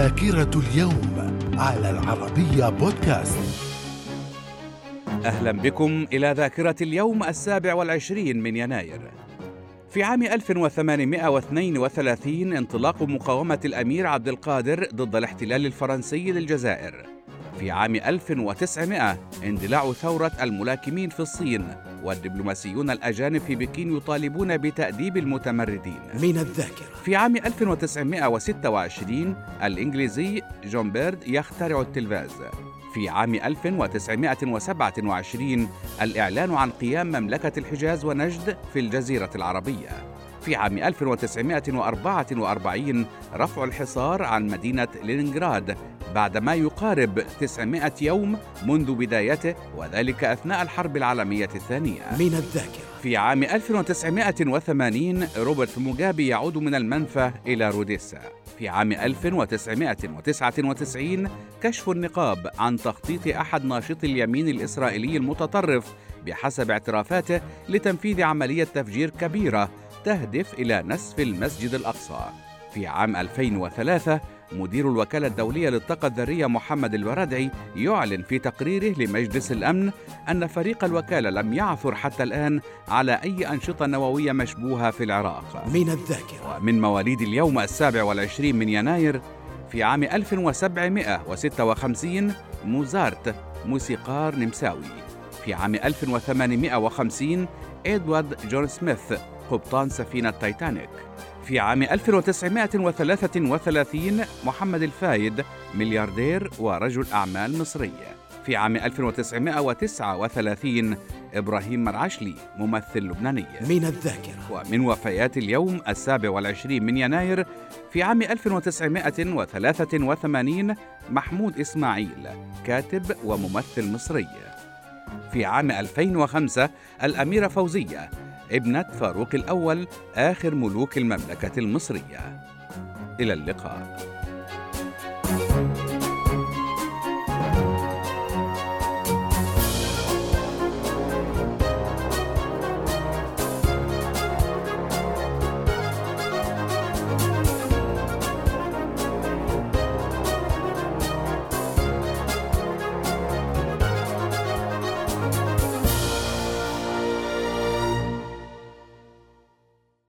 ذاكرة اليوم على العربية بودكاست. أهلا بكم إلى ذاكرة اليوم السابع والعشرين من يناير. في عام 1832 انطلاق مقاومة الأمير عبد القادر ضد الاحتلال الفرنسي للجزائر. في عام 1900 اندلاع ثورة الملاكمين في الصين والدبلوماسيون الأجانب في بكين يطالبون بتأديب المتمردين. من الذاكرة. في عام 1926 الإنجليزي جون بيرد يخترع التلفاز. في عام 1927 الإعلان عن قيام مملكة الحجاز ونجد في الجزيرة العربية. في عام 1944 رفع الحصار عن مدينة لينينغراد بعد ما يقارب 900 يوم منذ بدايته وذلك أثناء الحرب العالمية الثانية. من الذاكرة. في عام 1980 روبرت موغابي يعود من المنفى إلى روديسا. في عام 1999 كشف النقاب عن تخطيط أحد ناشطي اليمين الإسرائيلي المتطرف بحسب اعترافاته لتنفيذ عملية تفجير كبيرة تهدف إلى نسف المسجد الأقصى. في عام 2003 مدير الوكالة الدولية للطاقة الذرية محمد الوردعي يعلن في تقريره لمجلس الأمن أن فريق الوكالة لم يعثر حتى الآن على أي أنشطة نووية مشبوهة في العراق. من الذاكرة. ومن مواليد اليوم السابع والعشرين من يناير في عام 1756 موزارت موسيقار نمساوي. في عام 1850 إدوارد جون سميث قبطان سفينة تايتانيك. في عام 1933 محمد الفايد ملياردير ورجل أعمال مصري. في عام 1939 إبراهيم مرعشلي ممثل لبناني. من الذاكرة. ومن وفيات اليوم السابع والعشرين من يناير في عام 1983 محمود إسماعيل كاتب وممثل مصري. في عام 2005 الأميرة فوزية ابنة فاروق الأول آخر ملوك المملكة المصرية. إلى اللقاء.